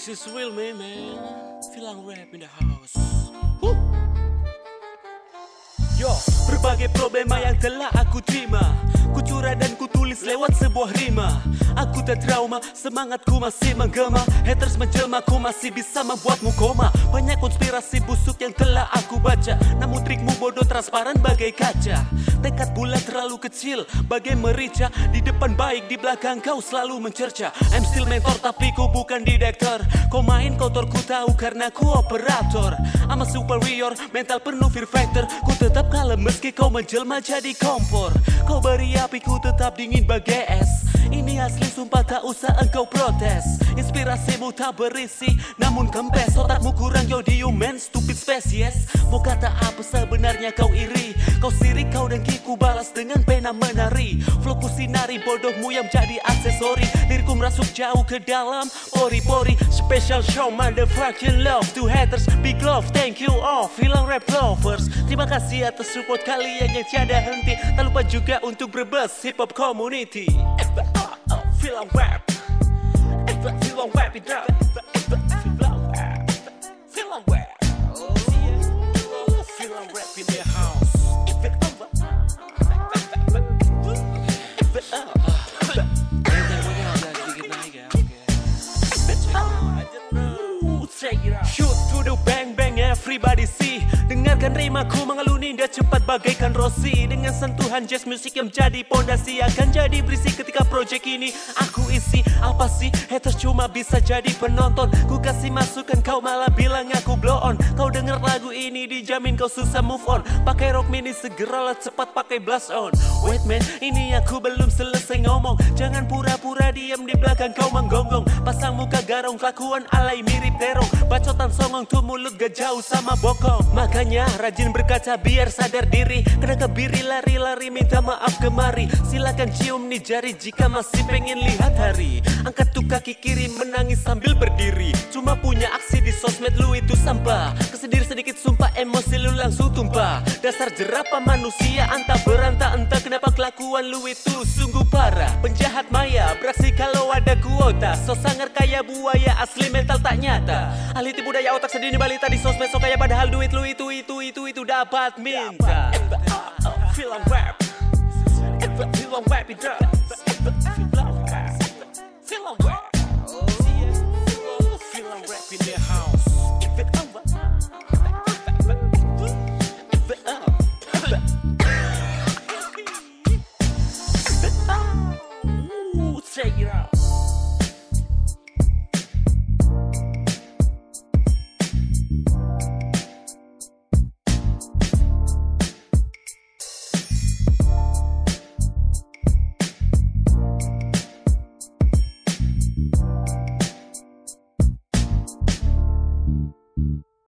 This is real me, man. Feeling rap in the house. Woo. Yo, berbagai problema yang telah aku terima Ku curah dan ku lewat sebuah rima Aku tak trauma, semangatku masih menggema. Haters menjelma, ku masih bisa membuatmu koma. Banyak konspirasi busuk yang telah aku baca. Namun trikmu bodoh transparan bagai kaca. Tekad bulat terlalu kecil, bagai merica. Di depan baik, di belakang kau selalu mencerca. I'm still mentor tapi ku bukan direktur Kau main kotor ku tahu karena ku operator. I'm a superior, mental penuh fear factor. Ku tetap kalem meski kau menjelma jadi kompor. Kau beri api ku tetap dingin bagai es Ini asli sumpah tak usah engkau protes Inspirasimu tak berisi namun kempes. Otakmu kurang yodium man stupid spesies Mau kata apa sebenarnya kau iri? Kau sirik kau dan kiku balas dengan pena menari. Flowku sinari bodohmu yang jadi aksesori. Lirikku merasuk jauh ke dalam pori-pori Special show motherfucking love to haters. Big love thank you all Filang rap lovers. Terima kasih atas support kalian yang tiada henti. Tak lupa juga untuk berbes hip hop community. Filang rap Everybody see Dengarkan rimaku mengeluh ninda cepat bagaikan Rossi. Dengan sentuhan jazz musik yang jadi pondasi Akan jadi berisik ketika project ini. Aku isi Apa sih? Haters cuma bisa jadi penonton. Ku kasih masukan kau malah bilang aku blow on. Kau denger lagu ini dijamin kau susah move on. Pakai rock mini segeralah cepat pakai blast on. Wait man ini aku belum selesai ngomong. Jangan pura-pura diam di belakang kau menggonggong. Pasang muka garong kelakuan alay mirip terong. Bacotan songong tuh mulut gak jauh sama bokong. Makanya rajin berkaca biar sadar diri Kena kebiri lari-lari minta maaf kemari. Silakan cium nih jari jika masih pengen lihat hari. Angkat tuh kaki kiri menangis sambil berdiri. Cuma punya aksi di sosmed lu itu sampah. Kesedir sedikit sumpah emosi lu langsung tumpah. Dasar jerapah manusia Entah kelakuan lu itu sungguh parah. Penjahat maya beraksi kalau ada kuota. So sangar kaya buaya asli mental tak nyata. Ahli tipu daya otak sedini balita di sosmed So kaya padahal duit lu itu itu itu itu dapat minta. Film rap. Film rap it up Take it off.